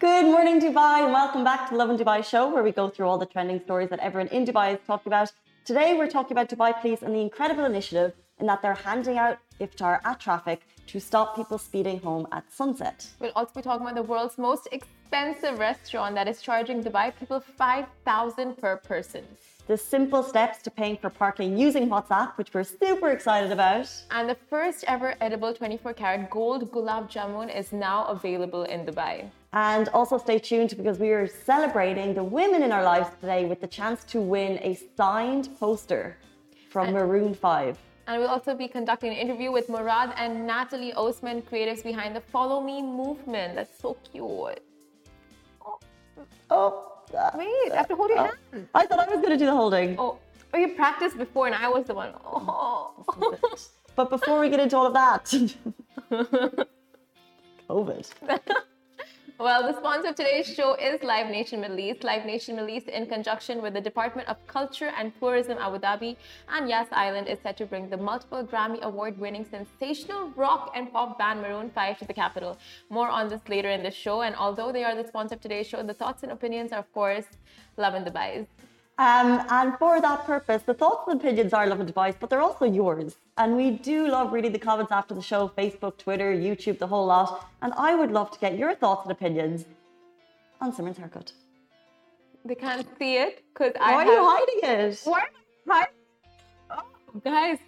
Good morning, Dubai, and welcome back to the Lovin Dubai show, where we go through all the trending stories that everyone in Dubai is talking about. Today, we're talking about Dubai Police and the incredible initiative in that they're handing out iftar at traffic to stop people speeding home at sunset. We'll also be talking about the world's most expensive restaurant that is charging Dubai people 5,000 per person. The simple steps to paying for parking using WhatsApp, which we're super excited about. And the first ever edible 24 karat gold gulab jamun is now available in Dubai. And also stay tuned because we are celebrating the women in our lives today with the chance to win a signed poster from Maroon 5. And we'll also be conducting an interview with Murad and Nataly Osmann, creatives behind the Follow Me movement. That's so cute. Oh, uh, Wait, I have to hold your hand. I thought I was going to do the holding. Oh, oh, you practiced before and I was the one. Oh. But before we get into all of that, COVID. Well, the sponsor of today's show is Live Nation Middle East. Live Nation Middle East, in conjunction with the Department of Culture and Tourism Abu Dhabi and Yas Island, is set to bring the multiple Grammy Award winning sensational rock and pop band Maroon 5 to the capital. More on this later in the show. And although they are the sponsor of today's show, the thoughts and opinions are, of course, Lovin Dubai's. Um, and for that purpose, the thoughts and opinions are love and advice, but they're also yours. And we do love reading the comments after the show Facebook, Twitter, YouTube, the whole lot. And I would love to get your thoughts and opinions on Simran's haircut. They can't see it because I Why are you hiding it? Why? Hi. Oh, guys.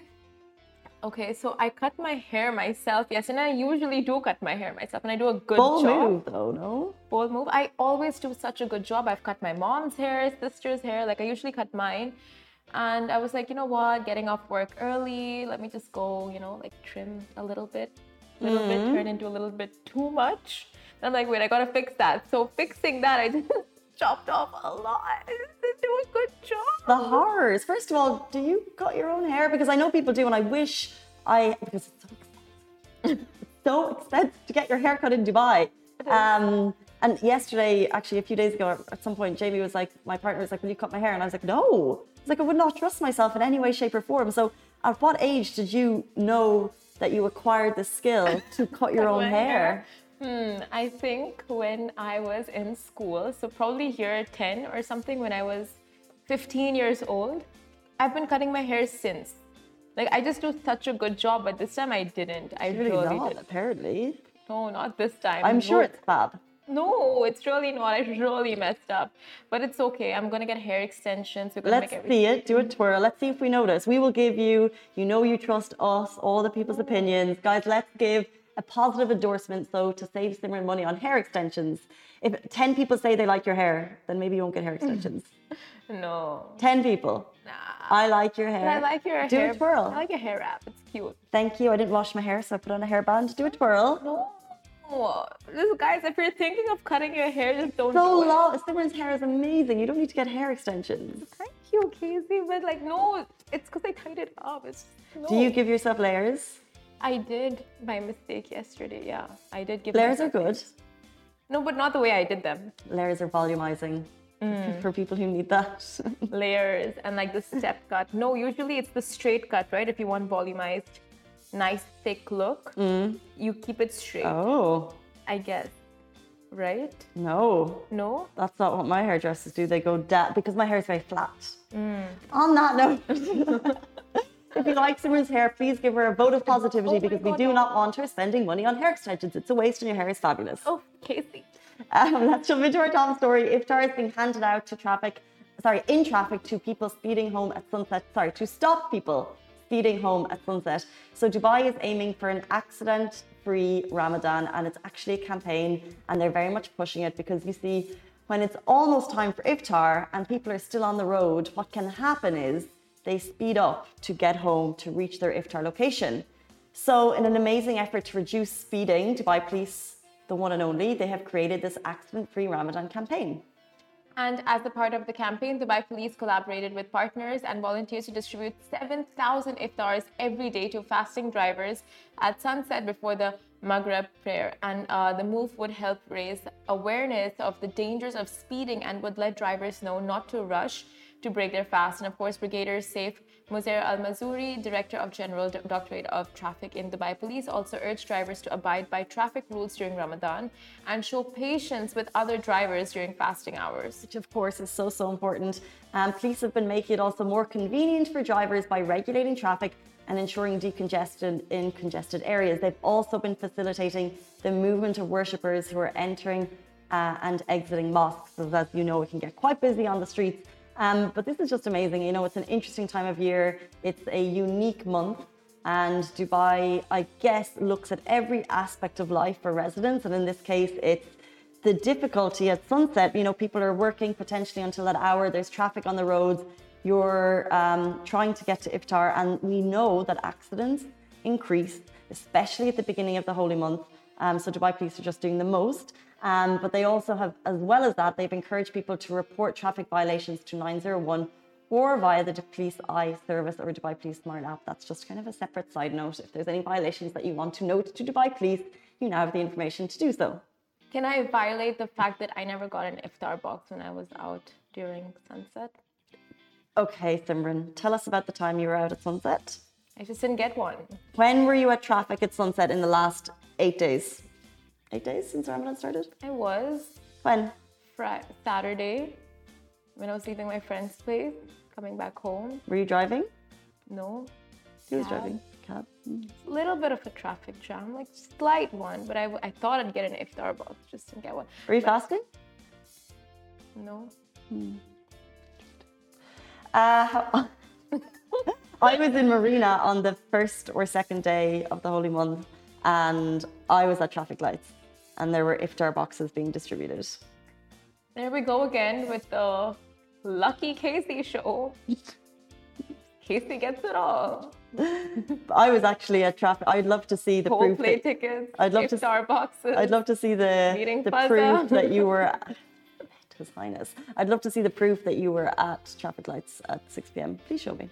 Okay, so I cut my hair myself. Yes, and I usually do cut my hair myself, and I do a good Bold job. move, though, no? Bold move. I always do such a good job. I've cut my mom's hair, sister's hair. Like I usually cut mine, and I was like, you know what? Getting off work early. Let me just go. You know, like trim a little bit, a little bit, mm-hmm. turn into a little bit too much. I'm like, wait, I gotta fix that. So fixing that, I just chopped off a lot. Didn't do a good job. The horrors. First of all, do you cut your own hair? Because I know people do, and I wish I, because it's so expensive. It's so expensive to get your hair cut in Dubai. Um, and yesterday, actually, a few days ago, at some point, Jamie was like, my partner was like, Will you cut my hair? And I was like, No. He's like, I would not trust myself in any way, shape, or form. So, at what age did you know that you acquired the skill to cut your own my hair? Hmm, I think when I was in school, so probably year 10 or something, when I was 15 years old, I've been cutting my hair since. Like, I just do such a good job, but this time I didn't. I Really really not, didn't. apparently. No, not this time. I'm sure it's bad. No, it's really not. I really messed up. But it's okay. I'm gonna get hair extensions. We're gonna Let's make see it. Do a twirl. Let's see if we notice. We will give you, you know, you trust us, all the people's opinions. Guys, let's give a positive endorsement, though, to save Simran money on hair extensions. If 10 people say they like your hair, then maybe you won't get hair extensions. No. 10 people. Nah. I like your hair. I like your Do hair. a twirl. I like your hair wrap. It's cute. Thank you. I didn't wash my hair, so I put on a hairband. Do a twirl. No. This, guys, if you're thinking of cutting your hair, just don't So do it. long. Simran's hair is amazing. You don't need to get hair extensions. Thank you, Casey. But like, no, it's because I tied it up. It's no. Do you give yourself layers? I did my mistake yesterday. Yeah, I did give. Layers are good. No, but not the way I did them. Layers are volumizing Mm. for people who need that. Layers and like the step cut. No, usually it's the straight cut, right? If you want volumized, nice thick look, you keep it straight. oh, I guess, right? no. No. That's not what my hairdressers do. They go down because my hair is very flat. On that note, if you like Simran's hair, please give her a vote of positivity Oh because we do no. not want her spending money on hair extensions. It's a waste and your hair is fabulous. Oh, Casey. Um, let's jump into our top story. Iftar is being handed out to traffic, sorry, in traffic to people speeding home at sunset, sorry, to stop people speeding home at sunset. So Dubai is aiming for an accident free Ramadan and it's actually a campaign and they're very much pushing it because you see, when it's almost time for iftar and people are still on the road, what can happen is they speed up to get home to reach their iftar location. So, in an amazing effort to reduce speeding, Dubai Police, the one and only, they have created this accident free Ramadan campaign. And as a part of the campaign, Dubai Police collaborated with partners and volunteers to distribute 7,000 iftars every day to fasting drivers at sunset before the Maghrib prayer. And uh, the move would help raise awareness of the dangers of speeding and would let drivers know not to rush to break their fast. And of course, Brigadier Saif Muhair Al Mazrouei, Director of General Directorate of Traffic in Dubai Police, also urged drivers to abide by traffic rules during Ramadan and show patience with other drivers during fasting hours. Which, of course, is so, so important. Um, police have been making it also more convenient for drivers by regulating traffic and ensuring decongestion in congested areas. They've also been facilitating the movement of worshippers who are entering uh, and exiting mosques. As you know, it can get quite busy on the streets. Um, but this is just amazing. You know, it's an interesting time of year. It's a unique month. And Dubai, I guess, looks at every aspect of life for residents. And in this case, it's the difficulty at sunset. You know, people are working potentially until that hour. There's traffic on the roads. You're um, trying to get to iftar. And we know that accidents increase, especially at the beginning of the holy month. Um, so Dubai police are just doing the most. Um, but they also have, as well as that, they've encouraged people to report traffic violations to 901 or via the Police Eye service or Dubai Police Smart app. That's just kind of a separate side note. If there's any violations that you want to note to Dubai Police, you now have the information to do so. Can I violate the fact that I never got an iftar box when I was out during sunset? Okay, Simran, tell us about the time you were out at sunset. I just didn't get one. When were you at traffic at sunset in the last eight days? Eight days since Ramadan started? I was. When? Friday, Saturday, when I was leaving my friend's place, coming back home. Were you driving? No. Who was driving? Cab. A little bit of a traffic jam, like slight one, but I, I thought I'd get an iftar box, just didn't get one. Were you but, fasting? No. Hmm. Uh, I was in Marina on the first or second day of the holy month, and I was at traffic lights and there were iftar boxes being distributed. There we go again with the lucky Casey show. Casey gets it all. I was actually at traffic. I'd love to see the proof. Play that, tickets. I'd love iftar to. boxes. I'd love to see the the proof that you were. His Highness. I'd love to see the proof that you were at traffic lights at 6 p.m. Please show me.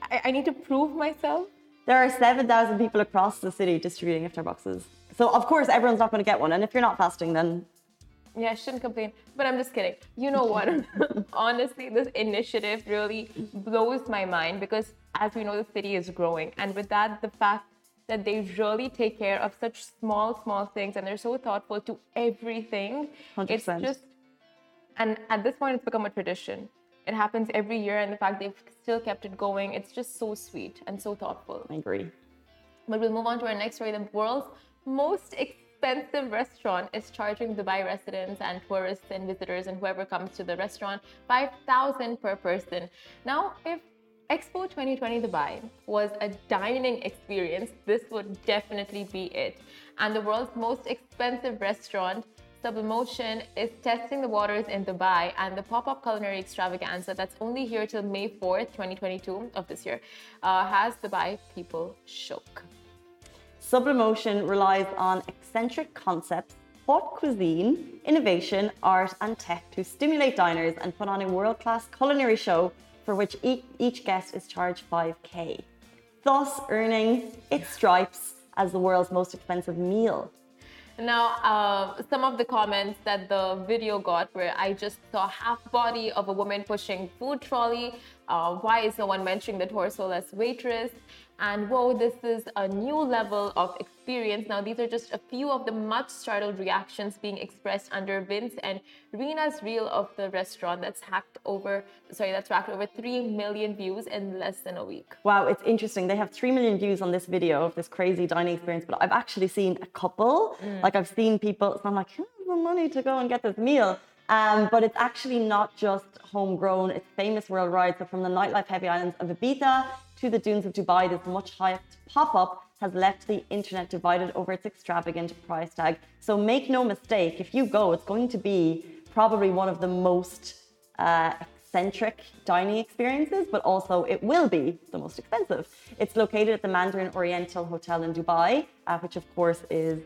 I, I need to prove myself. There are 7,000 people across the city distributing iftar boxes. So of course everyone's not going to get one, and if you're not fasting, then yeah, I shouldn't complain. But I'm just kidding. You know what? Honestly, this initiative really blows my mind because, as we know, the city is growing, and with that, the fact that they really take care of such small, small things, and they're so thoughtful to everything. 100%. It's just, and at this point, it's become a tradition. It happens every year, and the fact they've still kept it going, it's just so sweet and so thoughtful. I agree. But we'll move on to our next story. The world's most expensive restaurant is charging Dubai residents and tourists and visitors and whoever comes to the restaurant 5000 per person. Now, if Expo 2020 Dubai was a dining experience, this would definitely be it. And the world's most expensive restaurant Sublimotion is testing the waters in Dubai, and the pop up culinary extravaganza that's only here till May 4th, 2022 of this year, uh, has Dubai people shook. Sublimotion relies on eccentric concepts, haute cuisine, innovation, art, and tech to stimulate diners and put on a world class culinary show for which each, guest is charged 5k, thus earning its stripes as the world's most expensive meal. Now, uh, some of the comments that the video got where I just saw half body of a woman pushing food trolley. Uh, why is no one mentioning the torso-less waitress? And whoa, this is a new level of experience. Now, these are just a few of the much startled reactions being expressed under Vince and Rena's reel of the restaurant that's hacked over, sorry, that's racked over 3 million views in less than a week. Wow, it's interesting. They have 3 million views on this video of this crazy dining experience, but I've actually seen a couple. Mm. Like, I've seen people, so I'm like, who has the money to go and get this meal? Um, but it's actually not just homegrown, it's famous worldwide. So, from the nightlife heavy islands of Ibiza to the dunes of Dubai, this much hyped pop up has left the internet divided over its extravagant price tag. So make no mistake, if you go, it's going to be probably one of the most uh, eccentric dining experiences, but also it will be the most expensive. It's located at the Mandarin Oriental Hotel in Dubai, uh, which of course is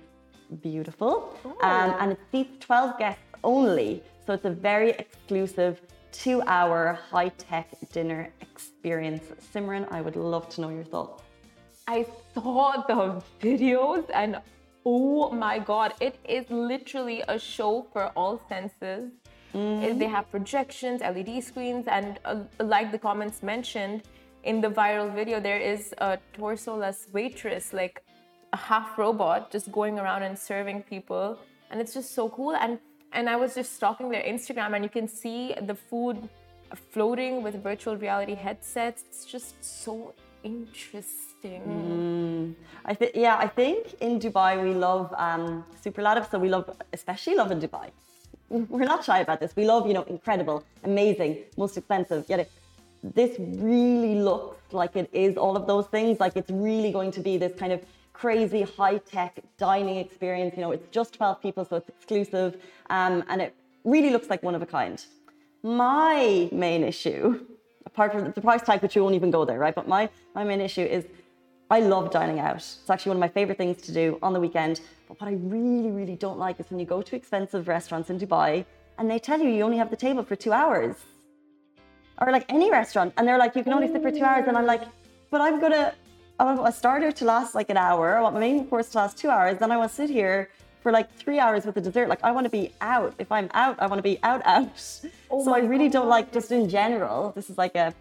beautiful. Um, and it seats 12 guests only. So it's a very exclusive two hour high tech dinner experience. Simran, I would love to know your thoughts. I saw the videos and oh my god, it is literally a show for all senses. Uh, They have projections, LED screens, and uh, like the comments mentioned in the viral video, there is a torso-less waitress, like a half robot, just going around and serving people, and it's just so cool. And and I was just stalking their Instagram, and you can see the food floating with virtual reality headsets. It's just so interesting. I think yeah, I think in Dubai we love um, superlative, so we love especially Lovin Dubai. We're not shy about this. We love you know incredible, amazing, most expensive. Yet it, this really looks like it is all of those things. Like it's really going to be this kind of crazy high tech dining experience. You know, it's just twelve people, so it's exclusive, um, and it really looks like one of a kind. My main issue apart from the price tag, which you won't even go there, right? But my, my main issue is I love dining out. It's actually one of my favorite things to do on the weekend. But what I really, really don't like is when you go to expensive restaurants in Dubai and they tell you you only have the table for two hours. Or like any restaurant, and they're like, you can only sit for two hours. And I'm like, but I'm gonna, I want a starter to last like an hour. I want my main course to last two hours. Then I want to sit here for like three hours with the dessert. Like I want to be out. If I'm out, I want to be out out. so I really don't like just in general. This is like a,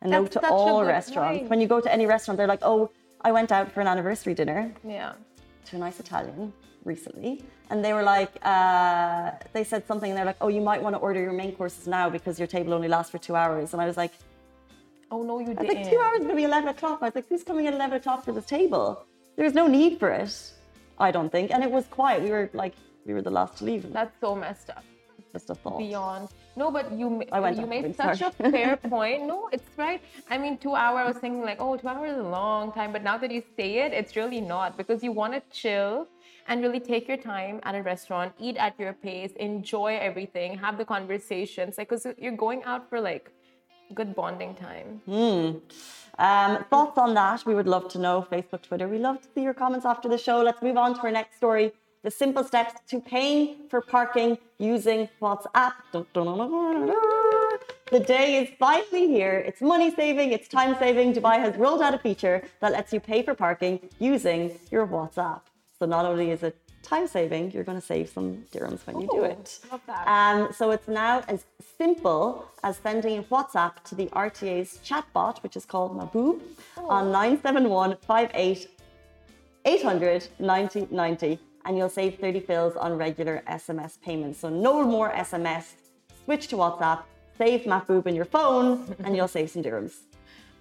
a note to a all restaurants. point. When you go to any restaurant, they're like, oh, I went out for an anniversary dinner Yeah. to a nice Italian recently, and they were like, uh, they said something, and they're like, oh, you might want to order your main courses now because your table only lasts for two hours. And I was like, Oh no, you didn't. like, two hours to be 11 o'clock. I was like, who's coming at 11 o'clock for this table? There's no need for it, I don't think. And it was quiet. We were like, we were the last to leave. That's so messed up. just a thought. Beyond. No, but you you made such a fair point. No, it's right. I mean, two hours. I was thinking like, oh, two hours is a long time. But now that you say it, it's really not because you want to chill and really take your time at a restaurant, eat at your pace, enjoy everything, have the conversations. Like, because you're going out for like good bonding time. Um, thoughts on that? We would love to know. Facebook, Twitter. We love to see your comments after the show. Let's move on to our next story. The simple steps to paying for parking using WhatsApp. The day is finally here. It's money saving, it's time saving. Dubai has rolled out a feature that lets you pay for parking using your WhatsApp. So not only is it time saving, you're going to save some dirhams when you do it. love that. Um, so it's now as simple as sending a WhatsApp to the RTA's chatbot, which is called Mahboub, on 971 58 800 90 90, and you'll save 30 fils on regular SMS payments. So no more SMS, switch to WhatsApp, save Mahboub in your phone, and you'll save some dirhams.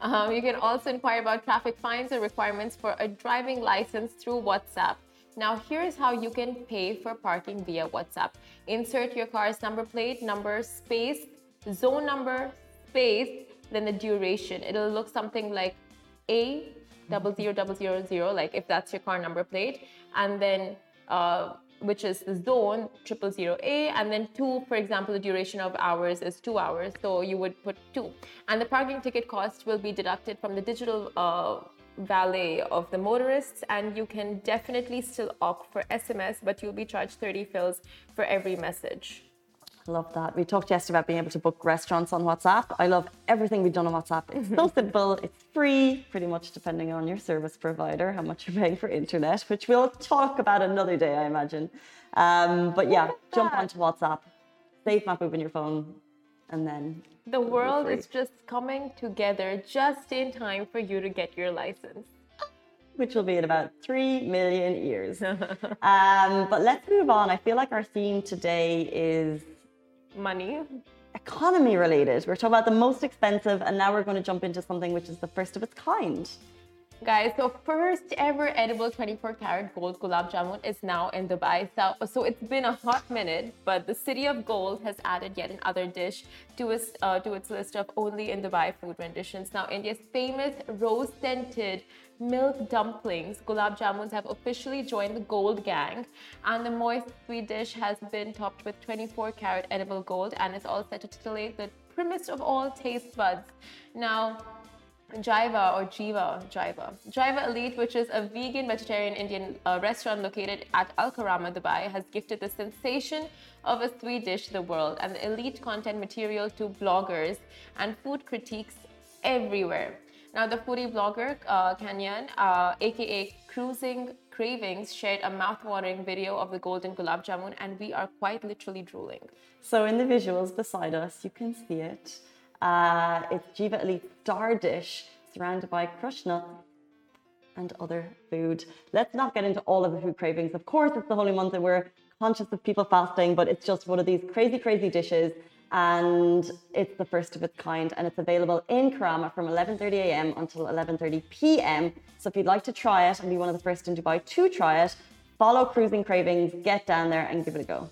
Um, you can also inquire about traffic fines or requirements for a driving license through WhatsApp. Now, here's how you can pay for parking via WhatsApp. Insert your car's number plate, number, space, zone number, space, then the duration. It'll look something like A double zero double zero zero, like if that's your car number plate, and then uh, which is the zone triple zero A, and then two, for example, the duration of hours is two hours, so you would put two, and the parking ticket cost will be deducted from the digital uh, valet of the motorists, and you can definitely still opt for SMS, but you'll be charged 30 fils for every message. Love that. We talked yesterday about being able to book restaurants on WhatsApp. I love everything we've done on WhatsApp. It's so simple, it's free, pretty much depending on your service provider, how much you're paying for internet, which we'll talk about another day, I imagine. Um, but yeah, jump onto WhatsApp, save Mahboub in your phone, and then The world is just coming together just in time for you to get your license. which will be in about 3 million years. um, but let's move on. I feel like our theme today is Money. economy related. We're talking about the most expensive, and now we're going to jump into something which is the first of its kind. Guys, so first ever edible 24 karat gold gulab jamun is now in Dubai. So, so it's been a hot minute, but the city of gold has added yet another dish to its, uh, to its list of only in Dubai food renditions. Now, India's famous rose scented milk dumplings, gulab jamuns, have officially joined the gold gang. And the moist sweet dish has been topped with 24 karat edible gold and is all set to titillate the primmest of all taste buds. Now, Jiva or Jiva, Jiva. Jiva Elite, which is a vegan vegetarian Indian uh, restaurant located at Al Karama, Dubai, has gifted the sensation of a sweet dish to the world and the elite content material to bloggers and food critiques everywhere. Now, the foodie blogger, uh, uh, aka Cruising Cravings shared a mouth-watering video of the golden gulab jamun, and we are quite literally drooling. So in the visuals beside us, you can see it. Uh, it's Jiva Elite Star Dish surrounded by nuts and other food. Let's not get into all of the food cravings. Of course, it's the holy month and we're conscious of people fasting, but it's just one of these crazy, crazy dishes. And it's the first of its kind, and it's available in Karama from 11:30 a.m. until 11:30 p.m. So if you'd like to try it and be one of the first in Dubai to try it, follow Cruising Cravings, get down there and give it a go.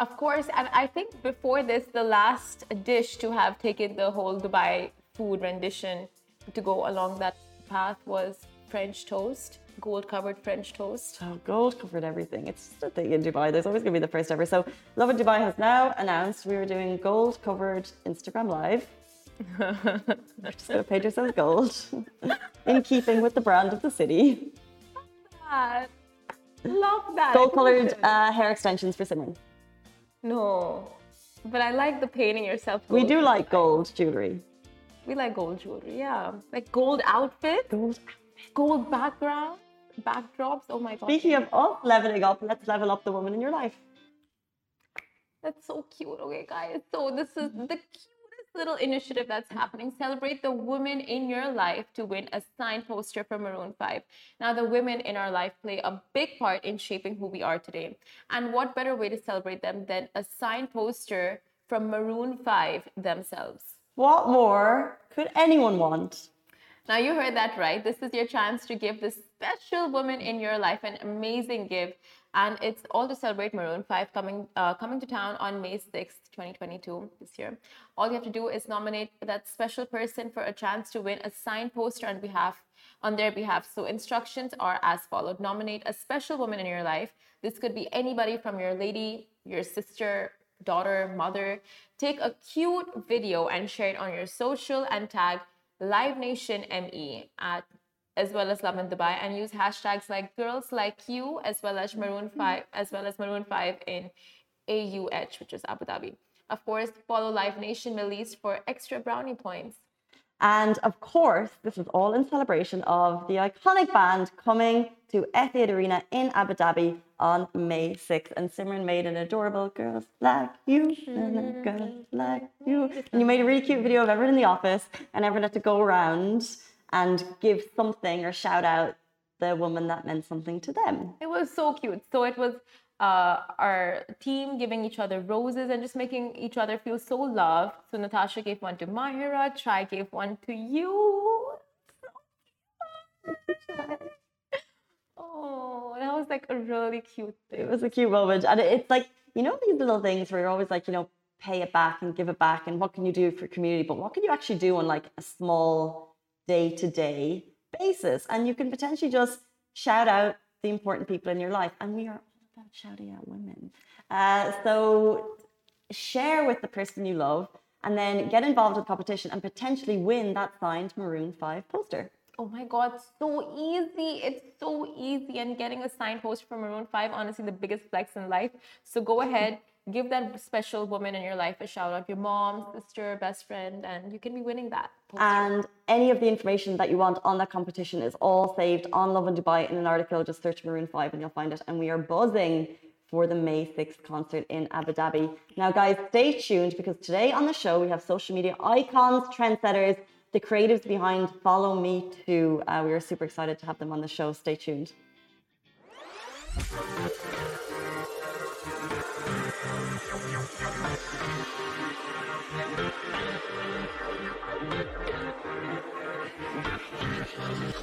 Of course, and I think before this, the last dish to have taken the whole Dubai food rendition to go along that path was French toast, gold covered French toast. Oh, gold covered everything. It's just a thing in Dubai. There's always going to be the first ever. So, Lovin Dubai has now announced we are doing gold covered Instagram Live. We're just going to paint ourselves gold in keeping with the brand of the city. That. Love that. Gold colored uh, hair extensions for Simran. No, but I like the painting yourself. We do like gold jewelry. We like gold jewelry, yeah. Like gold outfits, Gold. outfit. gold background, backdrops. Oh my god. Speaking of us leveling up, let's level up the woman in your life. That's so cute. Okay, guys. So this is mm-hmm. the cutest little initiative that's happening. Celebrate the women in your life to win a signed poster from Maroon 5. Now, the women in our life play a big part in shaping who we are today. And what better way to celebrate them than a signed poster from Maroon 5 themselves? What more could anyone want? Now, you heard that right. This is your chance to give this special woman in your life an amazing gift. And it's all to celebrate Maroon 5 coming, uh, coming to town on May 6th, 2022, this year. All you have to do is nominate that special person for a chance to win a signed poster on behalf on their behalf. So instructions are as followed. Nominate a special woman in your life. This could be anybody from your lady, your sister, daughter, mother. Take a cute video and share it on your social and tag Live Nation ME at as well as Lovin Dubai and use hashtags like girls like you as well as Maroon mm-hmm. 5 as well as Maroon 5 in AUH, which is Abu Dhabi. Of course, follow Live Nation Middle East for extra brownie points. And of course, this is all in celebration of the iconic band coming to Etihad Arena in Abu Dhabi on May 6th. And Simran made an adorable Girls Like You, and Girls Like You. And you made a really cute video of everyone in the office, and everyone had to go around and give something or shout out the woman that meant something to them. It was so cute. So it was uh, our team giving each other roses and just making each other feel so loved. So Natasha gave one to Mahira, Try gave one to you. oh, that was like a really cute It was a cute moment. And it's like, you know, these little things where you're always like, you know, pay it back and give it back and what can you do for community, but what can you actually do on like a small day to day basis? And you can potentially just shout out the important people in your life. And we are all about shouting out women. Uh, so share with the person you love and then get involved with the competition and potentially win that signed Maroon 5 poster. Oh my god, so easy. It's so easy. And getting a signed poster from Maroon 5, honestly, the biggest flex in life. So go ahead, give that special woman in your life a shout out your mom, sister, best friend, and you can be winning that. poster. And any of the information that you want on that competition is all saved on Lovin Dubai in an article. Just search Maroon 5 and you'll find it. And we are buzzing for the May 6th concert in Abu Dhabi. Now, guys, stay tuned because today on the show we have social media icons, trendsetters, the creatives behind Follow Me To. Uh, we are super excited to have them on the show. Stay tuned.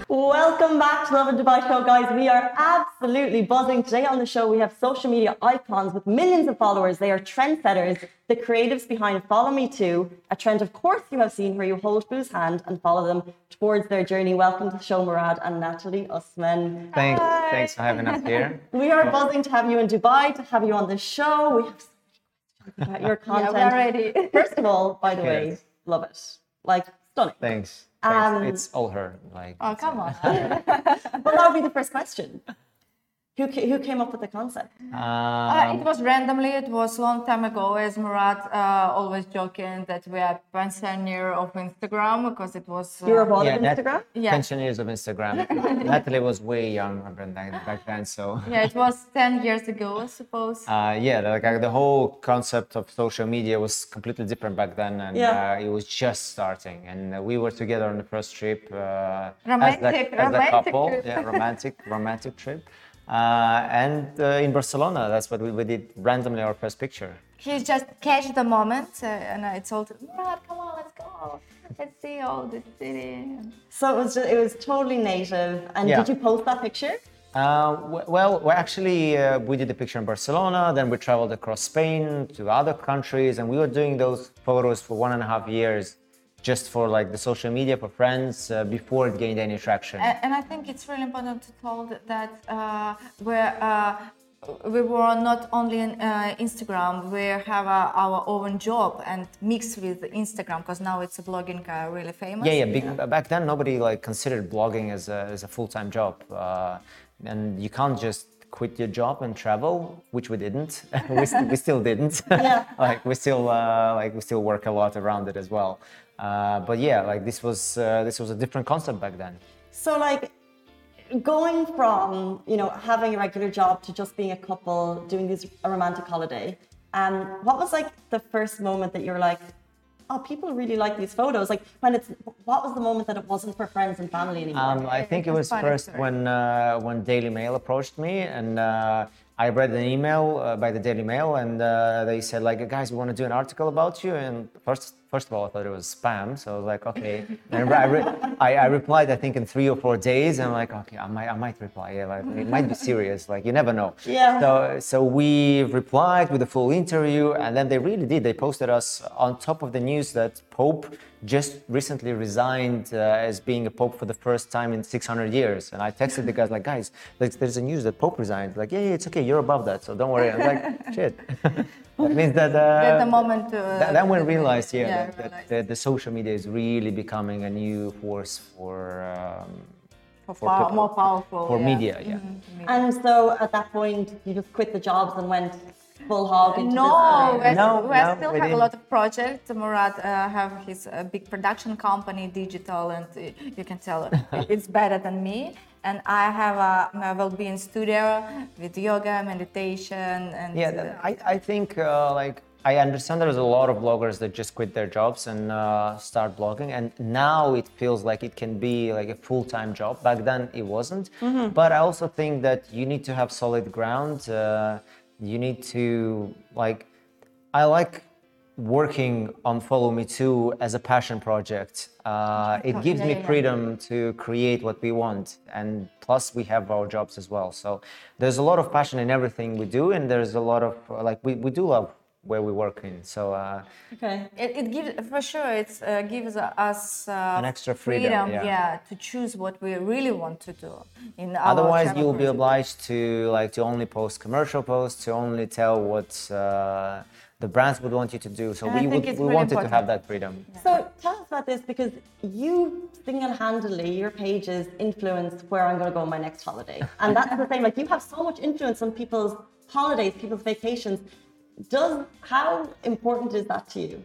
Welcome back to Lovin Dubai Show, guys. We are absolutely buzzing. Today on the show, we have social media icons with millions of followers. They are trendsetters, the creatives behind Follow Me To, a trend, of course, you have seen where you hold Boo's hand and follow them towards their journey. Welcome to the show, Murad and Nataly Osmann. Thanks, thanks for having us here. We are buzzing to have you in Dubai, to have you on the show. We have so many questions about your content. we're ready. First of all, by the way, love it. Like, stunning. Thanks. Um, Thanks. it's all her. Like. Oh, come uh, on. Well, that would be the first question. Who, who came up with the concept? Uh, Um, it was randomly. It was a long time ago. As Murad uh, always joking that we are pensioner of Instagram because it was. Uh, You were born yeah, on Instagram? Yeah. pensioners of Instagram. Nataly was way younger than back then, so. yeah, it was ten years ago, I suppose. Uh, yeah, like uh, the whole concept of social media was completely different back then, and Yeah. uh, it was just starting. And uh, we were together on the first trip uh, Romantic- as, the, as a romantic couple, trip. yeah, romantic, romantic trip. Uh, and uh, in Barcelona, that's what we, we did randomly our first picture. he just catch the moment, uh, and I told him, Murad, come on, let's go. Let's see all the city. So it was just, it was totally native. And Yeah. did you post that picture? Uh, w- well, well, actually, uh, we did the picture in Barcelona. Then we traveled across Spain to other countries, and we were doing those photos for one and a half years, just for like the social media for friends uh, before it gained any traction. And, and I think it's really important to tell that uh, we're, uh, we were not only in uh, Instagram, we have uh, our own job and mixed with Instagram because now it's a blogging uh, really famous. yeah, yeah. Big, Back then, nobody like considered blogging as a, as a full-time job, uh, and you can't just quit your job and travel, which we didn't. we, st- we still didn't. Yeah. like we still uh, like we still work a lot around it as well. Uh, but yeah, like this was uh, this was a different concept back then. So like going from, you know, having a regular job to just being a couple, doing this a romantic holiday. Um, what was like the first moment that you were like, oh, people really like these photos? Like when it's, what was the moment that it wasn't for friends and family anymore? Um, I think it was first story. when uh, when Daily Mail approached me, and uh, I read an email uh, by the Daily Mail, and uh, they said like, guys, we want to do an article about you. And first, first of all, I thought it was spam, so I was like, okay. And I, re- I, I replied, I think in three or four days, and I'm like, okay, I might, I might reply. Yeah, like, it might be serious. Like you never know. Yeah. So, so we replied with a full interview, and then they really did. They posted us on top of the news that Pope just recently resigned uh, as being a pope for the first time in 600 years. And I texted the guys like, guys, there's, there's a news that Pope resigned. Like, yeah, yeah, it's okay, you're above that, so don't worry. I'm like, shit. that means that. Uh, At the moment. Uh, that, that when realized, yeah, yeah, that, that, realized. that the social media is really becoming a new force for um, For for pow- people- more powerful. for yeah. media. Yeah. and so at that point, you just quit the jobs and went full hog into No, this. we, No, we no, still we have a didn't. lot of projects. Murad uh, have his uh, big production company, digital, and uh, you can tell it's better than me. And I have a, a well-being studio with yoga, meditation, and Yeah, I, I think uh, like I understand there's a lot of bloggers that just quit their jobs and uh, start blogging, and now it feels like it can be like a full-time job. Back then it wasn't, but I also think that you need to have solid ground. Uh, you need to like, I like working on Follow Me To as a passion project. Uh, it gives me yeah, yeah. freedom to create what we want, and plus we have our jobs as well. So there's a lot of passion in everything we do, and there's a lot of like we, we do love where we work in. So uh, Okay. it, it gives for sure it uh, gives us uh, An extra freedom, yeah. to choose what we really want to do. In otherwise you'll be obliged to like to only post commercial posts, to only tell what uh, the brands would want you to do. So And we would, we really wanted to have that freedom. So tell us about this because you single-handedly, your pages influence where I'm going to go on my next holiday, and that's the thing. Like you have so much influence on people's holidays, people's vacations. Does how important is that to you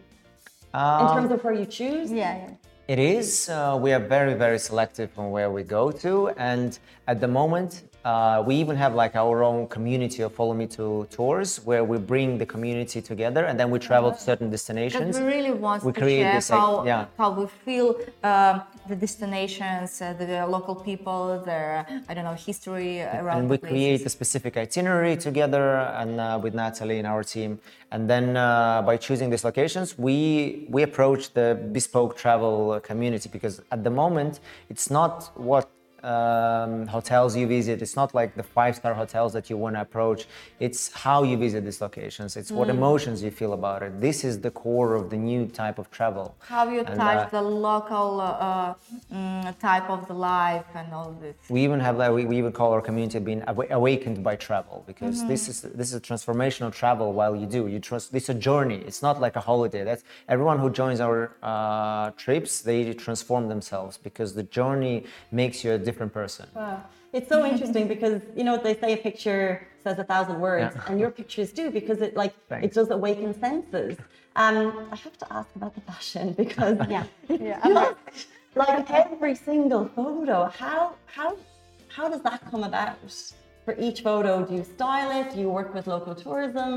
in terms of where you choose? Yeah, yeah. It is. Uh, we are very, very selective on where we go to, and at the moment, uh, we even have like our own community of Follow Me to tours, where we bring the community together, and then we travel to certain Because destinations. we really want We to create share this, how, yeah. how we feel um, the destinations, uh, the local people, their I don't know history around. and we the create a specific itinerary together and uh, with Nataly and our team. And then uh, by choosing these locations, we we approach the bespoke travel community because at the moment it's not what um, hotels you visit. It's not like the five-star hotels that you want to approach. It's how you visit these locations. It's Mm. what emotions you feel about it. This is the core of the new type of travel. How you And, touch uh, the local uh, mm, type of the life and all this. we even have like we, we even call our community being awa- awakened by travel because Mm-hmm. this is this is a transformational travel while you do you trust it's a journey it's not like a holiday that's everyone who joins our uh, trips they transform themselves because the journey makes you a different person Wow. It's so interesting because you know they say a picture says a thousand words, Yeah. and your pictures do because it like it does awaken senses. Um, I have to ask about the fashion because Yeah. yeah, just, like every single photo, how how how does that come about? For each photo, do you style it? Do you work with local tourism?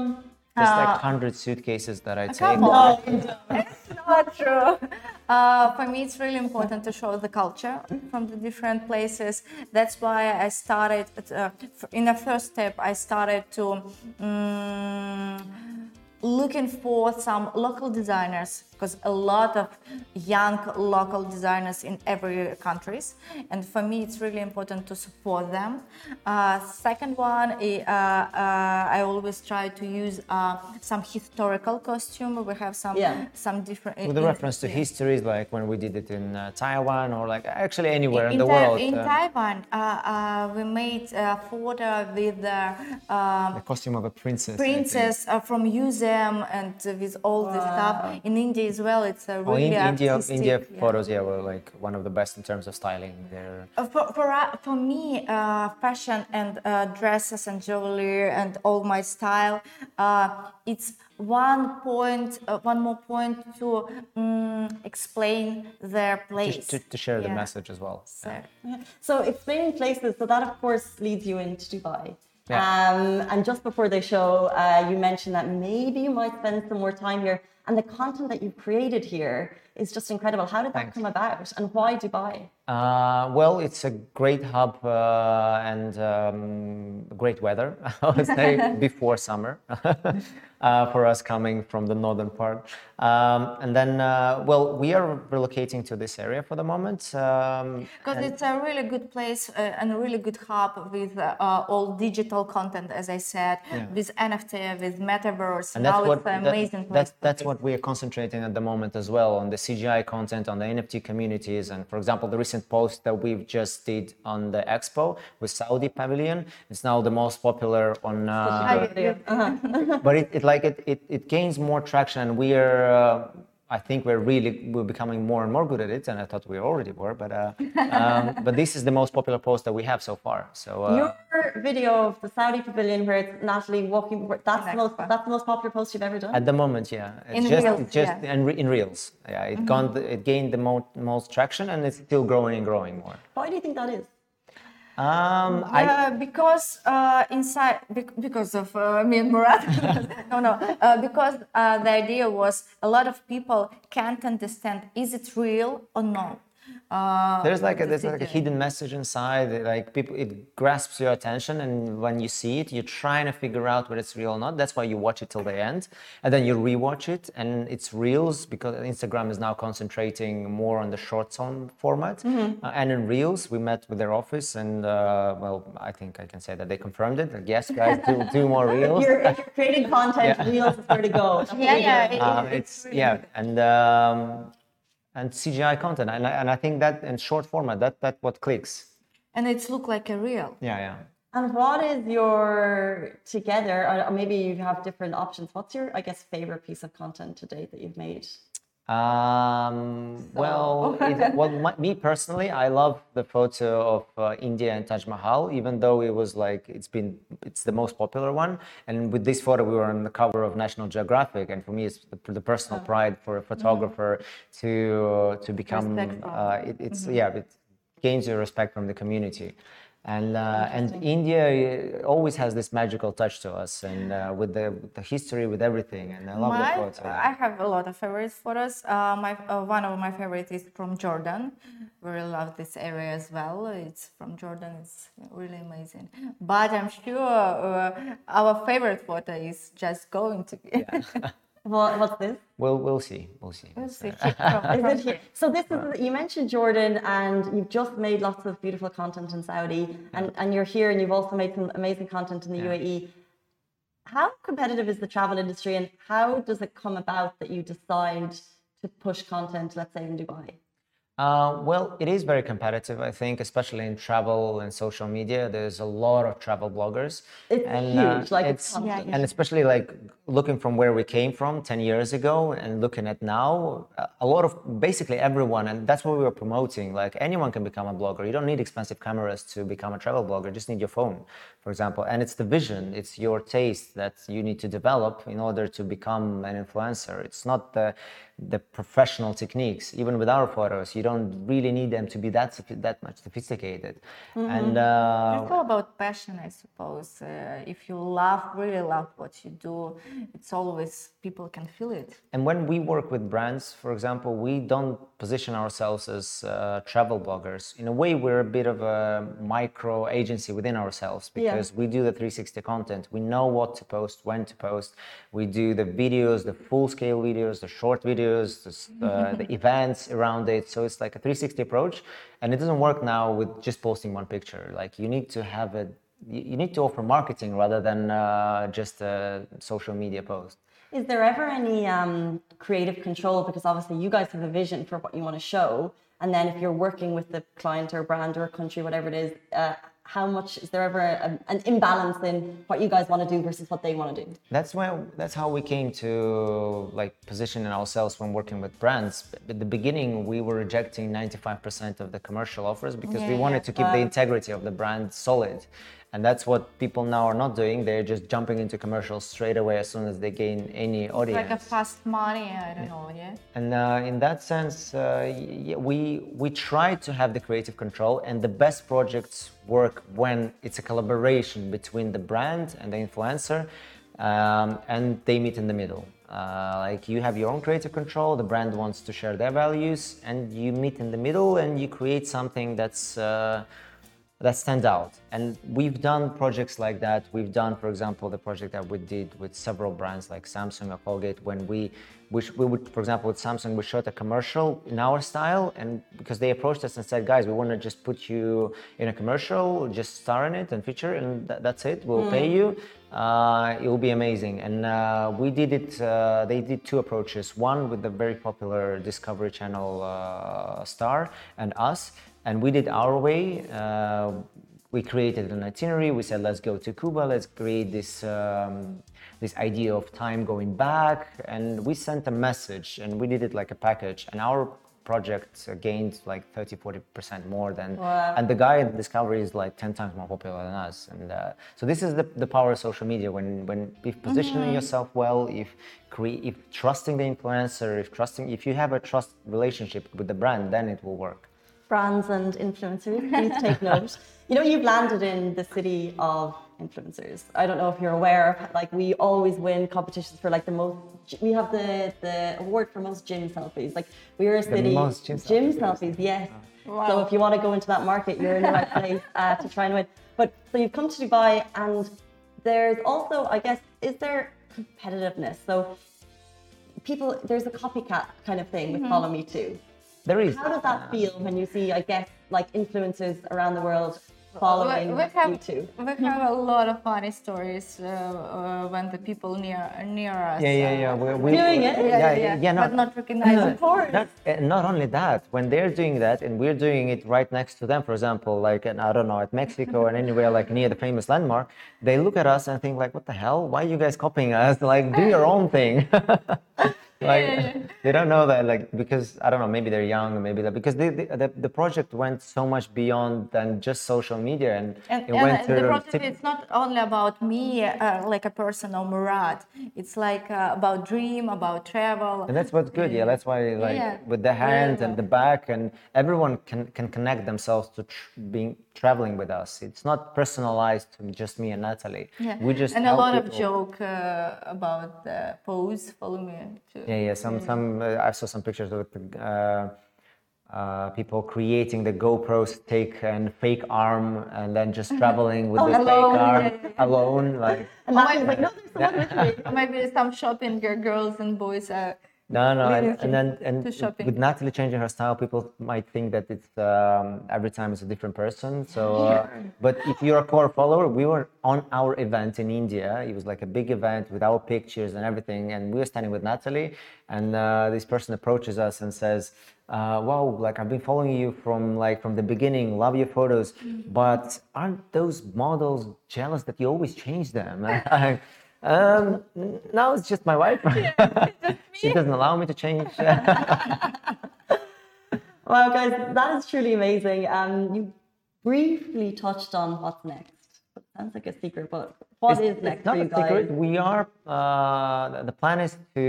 There's like hundred suitcases that I take. Come on. It's not true. Uh, for me, it's really important to show the culture from the different places. That's why I started, uh, in the first step, I started to um, looking for some local designers because a lot of young local designers in every countries and for me it's really important to support them uh, second one i- uh, uh, i always try to use uh, some historical costume we have some Yeah. some different With the reference to histories, like when we did it in uh, Taiwan or like actually anywhere in, in, the Tai- world. in uh, Taiwan, uh, uh, we made a photo with the um, the costume of a princess. Princess uh, from museum and with all the stuff. In India as well, it's a Oh, really in India, India yeah. photos, yeah, were like one of the best in terms of styling. They're Uh, For, for, uh, for me, uh, fashion and uh, dresses and jewelry and all my style, uh, it's one point, uh, one more point to um, explain their place. just to, to share the message as well. So, So explaining places, so that of course leads you into Dubai. Yeah. Um, and just before the show, uh, you mentioned that maybe you might spend some more time here. And the content that you've created here is just incredible. How did that Thanks. come about? And why Dubai? Uh, well, it's a great hub uh, and um, great weather, I would say, before summer uh, for us coming from the northern part. Um, and then, uh, well, we are relocating to this area for the moment. Um, Because it's a really good place uh, and a really good hub with uh, all digital content, as I said, with NFT, with metaverse. and now that's what it's an that- amazing place. that's that's what we are concentrating at the moment as well on the CGI content on the NFT communities and for example the recent post that we've just did on the expo with Saudi Pavilion. It's now the most popular on uh, but it, it like it, it it gains more traction and we are uh, I think we're really we're becoming more and more good at it and I thought we already were but uh, um, but this is the most popular post that we have so far so uh, Your video of the Saudi pavilion where it's Nataly walking, that's the most, that's the most popular post you've ever done? At the moment, yeah. It's In just, Reels, just yeah. Mm-hmm. in, re- in reels. Yeah, it gone, it gained the mo- most traction, and it's still growing and growing more. Why do you think that is? Um, I, Uh, because uh, inside, because of uh, me and Murad. no, no. Uh, because uh, the idea was a lot of people can't understand is it real or no. Uh, there's like a, there's like a hidden message inside. Like people, it grasps your attention, and when you see it, you're trying to figure out whether it's real or not. That's why you watch it till the end, and then you rewatch it, and it's reels because Instagram is now concentrating more on the short form format. Mm-hmm. Uh, and in reels, we met with their office, and uh, well, I think I can say that they confirmed it. Like, yes, guys, do, do more reels. You're, if you're creating content, Reels is where to go. Yeah, yeah. it- Um, it- it's yeah, and um, and CGI content, and I, and I think that in short format, that that what clicks. and it's look like a real. Yeah, yeah. And what is your together, or or maybe you have different options? What's your, I guess, favorite piece of content to date that you've made? Um, well, it, well, my, me personally, I love the photo of uh, India and Taj Mahal, even though it was like it's been it's the most popular one. And with this photo, we were on the cover of National Geographic, and for me, it's the, the personal pride for a photographer to to become. Uh, it, it's yeah, it gains your respect from the community. And uh, and India uh, always has this magical touch to us, and uh, with the with the history, with everything, and I love My, the photo. I have a lot of favorite photos. Uh, my uh, one of my favorite is from Jordan. Really love this area as well. It's from Jordan. It's really amazing. But I'm sure uh, our favorite photo is just going to be. What, what's this? We'll we'll see, we'll see. We'll see. From- Is it here? So this is you mentioned Jordan, and you've just made lots of beautiful content in Saudi, and, and you're here, and you've also made some amazing content in the UAE. How competitive is the travel industry, and how does it come about that you decide to push content, let's say in Dubai? Uh, well, it is very competitive, I think, especially in travel and social media. There's a lot of travel bloggers. It's and, uh, huge, like, it's it's, constant. and especially like looking from where we came from 10 years ago and looking at now, uh, a lot of basically everyone, and that's what we were promoting. Like anyone can become a blogger. You don't need expensive cameras to become a travel blogger. You just need your phone, for example. And it's the vision, it's your taste that you need to develop in order to become an influencer. It's not the the professional techniques. Even with our photos, you don't really need them to be that that much sophisticated. And uh, It's all about passion, I suppose. Uh, if you love, really love what you do, it's always people can feel it. And when we work with brands, for example, we don't position ourselves as uh, travel bloggers. In a way, we're a bit of a micro agency within ourselves Yeah. because we do the 360 content. We know what to post, when to post. We do the videos, the full scale videos, the short videos, uh, the events around it. So it's like a 360 approach. And it doesn't work now with just posting one picture. Like you need to have a you you need to offer marketing rather than uh, just a social media post. Is there ever any um, creative control? Because obviously you guys have a vision for what you want to show, and then if you're working with the client or brand or country, whatever it is, uh, how much is there ever a, an imbalance in what you guys want to do versus what they want to do? That's when that's how we came to like positioning ourselves when working with brands. At the beginning, we were rejecting 95% of the commercial offers because we wanted yeah. to keep the integrity of the brand solid. And that's what people now are not doing. They're just jumping into commercials straight away as soon as they gain any audience. Like a fast money, I don't know, yeah. And uh, in that sense, uh, we we try to have the creative control, and the best projects work when it's a collaboration between the brand and the influencer, um, and they meet in the middle. Uh, like you have your own creative control, the brand wants to share their values, and you meet in the middle, and you create something that's. That stand out. And we've done projects like that. We've done, for example, the project that we did with several brands like Samsung or Colgate when we, which we would, for example, with Samsung, we shot a commercial in our style. And because they approached us and said, guys, we want to just put you in a commercial, just star in it and feature, and tha- that's it. We'll pay you. Uh, it will be amazing. And uh, we did it, uh, they did two approaches one with the very popular Discovery Channel uh, star and us and we did our way. Uh, we created an itinerary. We said, let's go to Cuba. Let's create this um, this idea of time going back, and we sent a message, and we did it like a package. And our project gained like 30 40 percent more than Wow. and the guy at discovery is like 10 times more popular than us and uh, so this is the, the power of social media when when if positioning yourself well if cre- if trusting the influencer if trusting if you have a trust relationship with the brand then it will work brands and influencers, please take note. You know, you've landed in the city of influencers. I don't know if you're aware, like we always win competitions for like the most. We have the the award for most gym selfies. Like we are a city most gym selfies, selfies. Yes. So if you want to go into that market, you're in the right place uh, to try and win. But so you've come to Dubai, and there's also, I guess, is there competitiveness? So people, there's a copycat kind of thing with Follow Me To. There is How does that feel when you see, I guess, like influencers around the world following we, we have, you too? we have a lot of funny stories uh, uh, when the people near near us. Yeah, yeah, yeah. uh, We, we, Doing it? Yeah, yeah, yeah. no, but not recognizing. Of course. Not, uh, not only that, when they're doing that and we're doing it right next to them, for example, like in, I don't know, at Mexico and anywhere like near the famous landmark, they look at us and think like, what the hell? Why are you guys copying us? Like, do your own thing. like they don't know that like because I don't know maybe they're young or maybe that because they, they, the the project went so much beyond than just social media and, And, it and went the to project tip- it's not only about me, uh, like a person or Murad. It's like uh, about dream, about travel. And that's what's good. Yeah, that's why like Yeah. with the hand and the back and everyone can can connect themselves to tr- being traveling with us. It's not personalized to just me and Nataly. Yeah. We just and a lot of joke uh, about the pose. Follow me. Too. Yeah, yeah. Some some uh, I saw some pictures of uh, uh, people creating the GoPro stick and fake arm and then just traveling with the alone, fake arm yeah, yeah, alone like And Matthew's like, no, there's someone with me. Or maybe some shopping girls and boys are No, no, and, and then and shopping. with Nataly changing her style, people might think that it's um, every time it's a different person. So, uh, but if you're a core follower, we were on our event in India. It was like a big event with our pictures and everything, and we were standing with Nataly, and uh, this person approaches us and says, uh, "Wow, like I've been following you from like from the beginning. Love your photos, but aren't those models jealous that you always change them?" Um, n- no, it's just my wife. she doesn't allow me to change. Wow, guys, that is truly amazing. Um, you briefly touched on what's next. It sounds like a secret, but what is It's- next it's not for a guys? secret. We are. Uh, the- the plan is to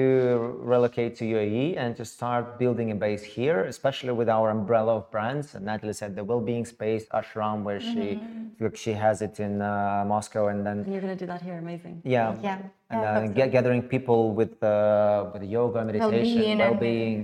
relocate to UAE and to start building a base here, especially with our umbrella of brands. And Nataly said the well-being space, Ashram, where she look, she has it in uh, Moscow, and then And you're going to do that here. Amazing. yeah, Yeah. and Yeah, uh, that's get, gathering people with uh, with yoga, meditation, Well-being well-being.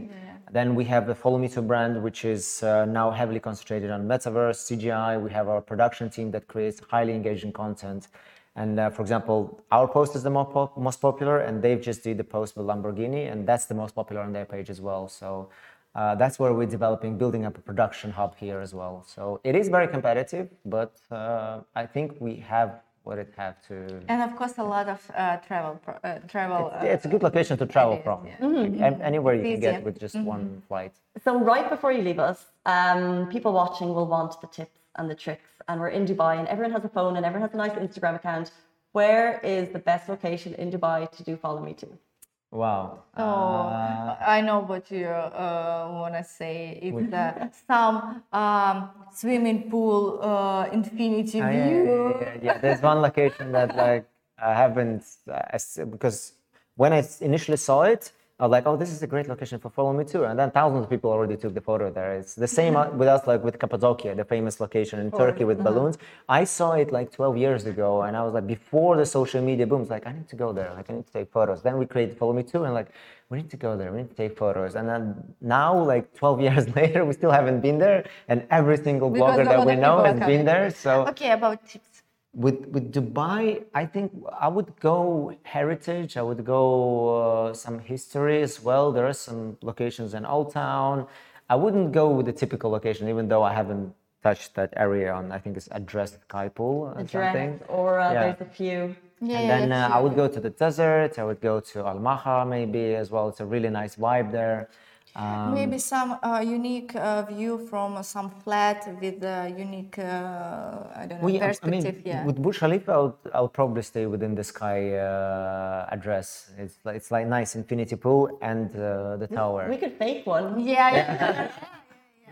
Then we have the Follow Me To brand, which is uh, now heavily concentrated on metaverse, CGI. We have our production team that creates highly engaging content. And uh, for example, our post is the most, most popular, and they've just did the post with Lamborghini, and that's the most popular on their page as well. So uh, that's where we're developing, building up a production hub here as well. So it is very competitive, but uh, I think we have what it have to. And of course, a lot of uh, travel, pro- uh, travel. Yeah, it's a good location to travel is, from. yeah. Like, anywhere you It's can get with just one flight. So right before you leave us, um, people watching will want the tips and the tricks. And we're in Dubai, and everyone has a phone, and everyone has a nice Instagram account. Where is the best location in Dubai to do follow me to? Wow. Oh, Uh, I know what you uh, want to say. It's uh, some um, swimming pool, uh, infinity Ah, yeah, view. yeah, yeah. There's one location that like I haven't uh, because when I initially saw it, I was like, oh, this is a great location for follow me to. And then thousands of people already took the photo there. It's the same uh, with us, like with Cappadocia, the famous location in Turkey with balloons. I saw it like 12 years ago, and I was like, before the social media boom, it's like I need to go there. Like I need to take photos. Then we created follow me to, and like we need to go there. We need to take photos. And then now, like 12 years later, we still haven't been there, and every single blogger that we know has been there. So Okay, about tips. With with Dubai, I think I would go heritage. I would go uh, some history as well. There are some locations in Old Town. I wouldn't go with the typical location, even though I haven't touched that area on. I think it's addressed Sky Pool or something. Address, or uh, Yeah. there's a few. Yeah, and then uh, I would go to the desert. I would go to Al Maha maybe as well. It's a really nice vibe there. Um, Maybe some uh, unique uh, view from some flat with a unique, uh, I don't know, Well, yeah, I mean, perspective. yeah. with Burj Khalifa, I'll, I'll probably stay within the sky uh, address. It's like, it's like nice infinity pool and uh, the tower. We could fake one. yeah, yeah.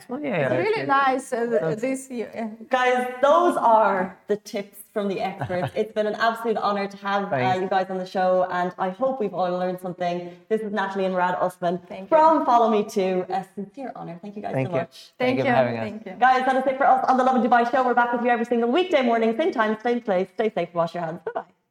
Well, yeah, yeah, It's really nice uh, this year. Guys, those are the tips from the experts. it's been an absolute honor to have uh, you guys on the show, and I hope we've all learned something. This is Nataly and Murad Osmann Thank you. from Follow Me To. A sincere honor. Thank you guys Thank so you. much. Thank, you you. for having us. Thank you. Guys, that is it for us on the Lovin Dubai show. We're back with you every single weekday morning, same time, same place. Stay safe, wash your hands. Bye bye.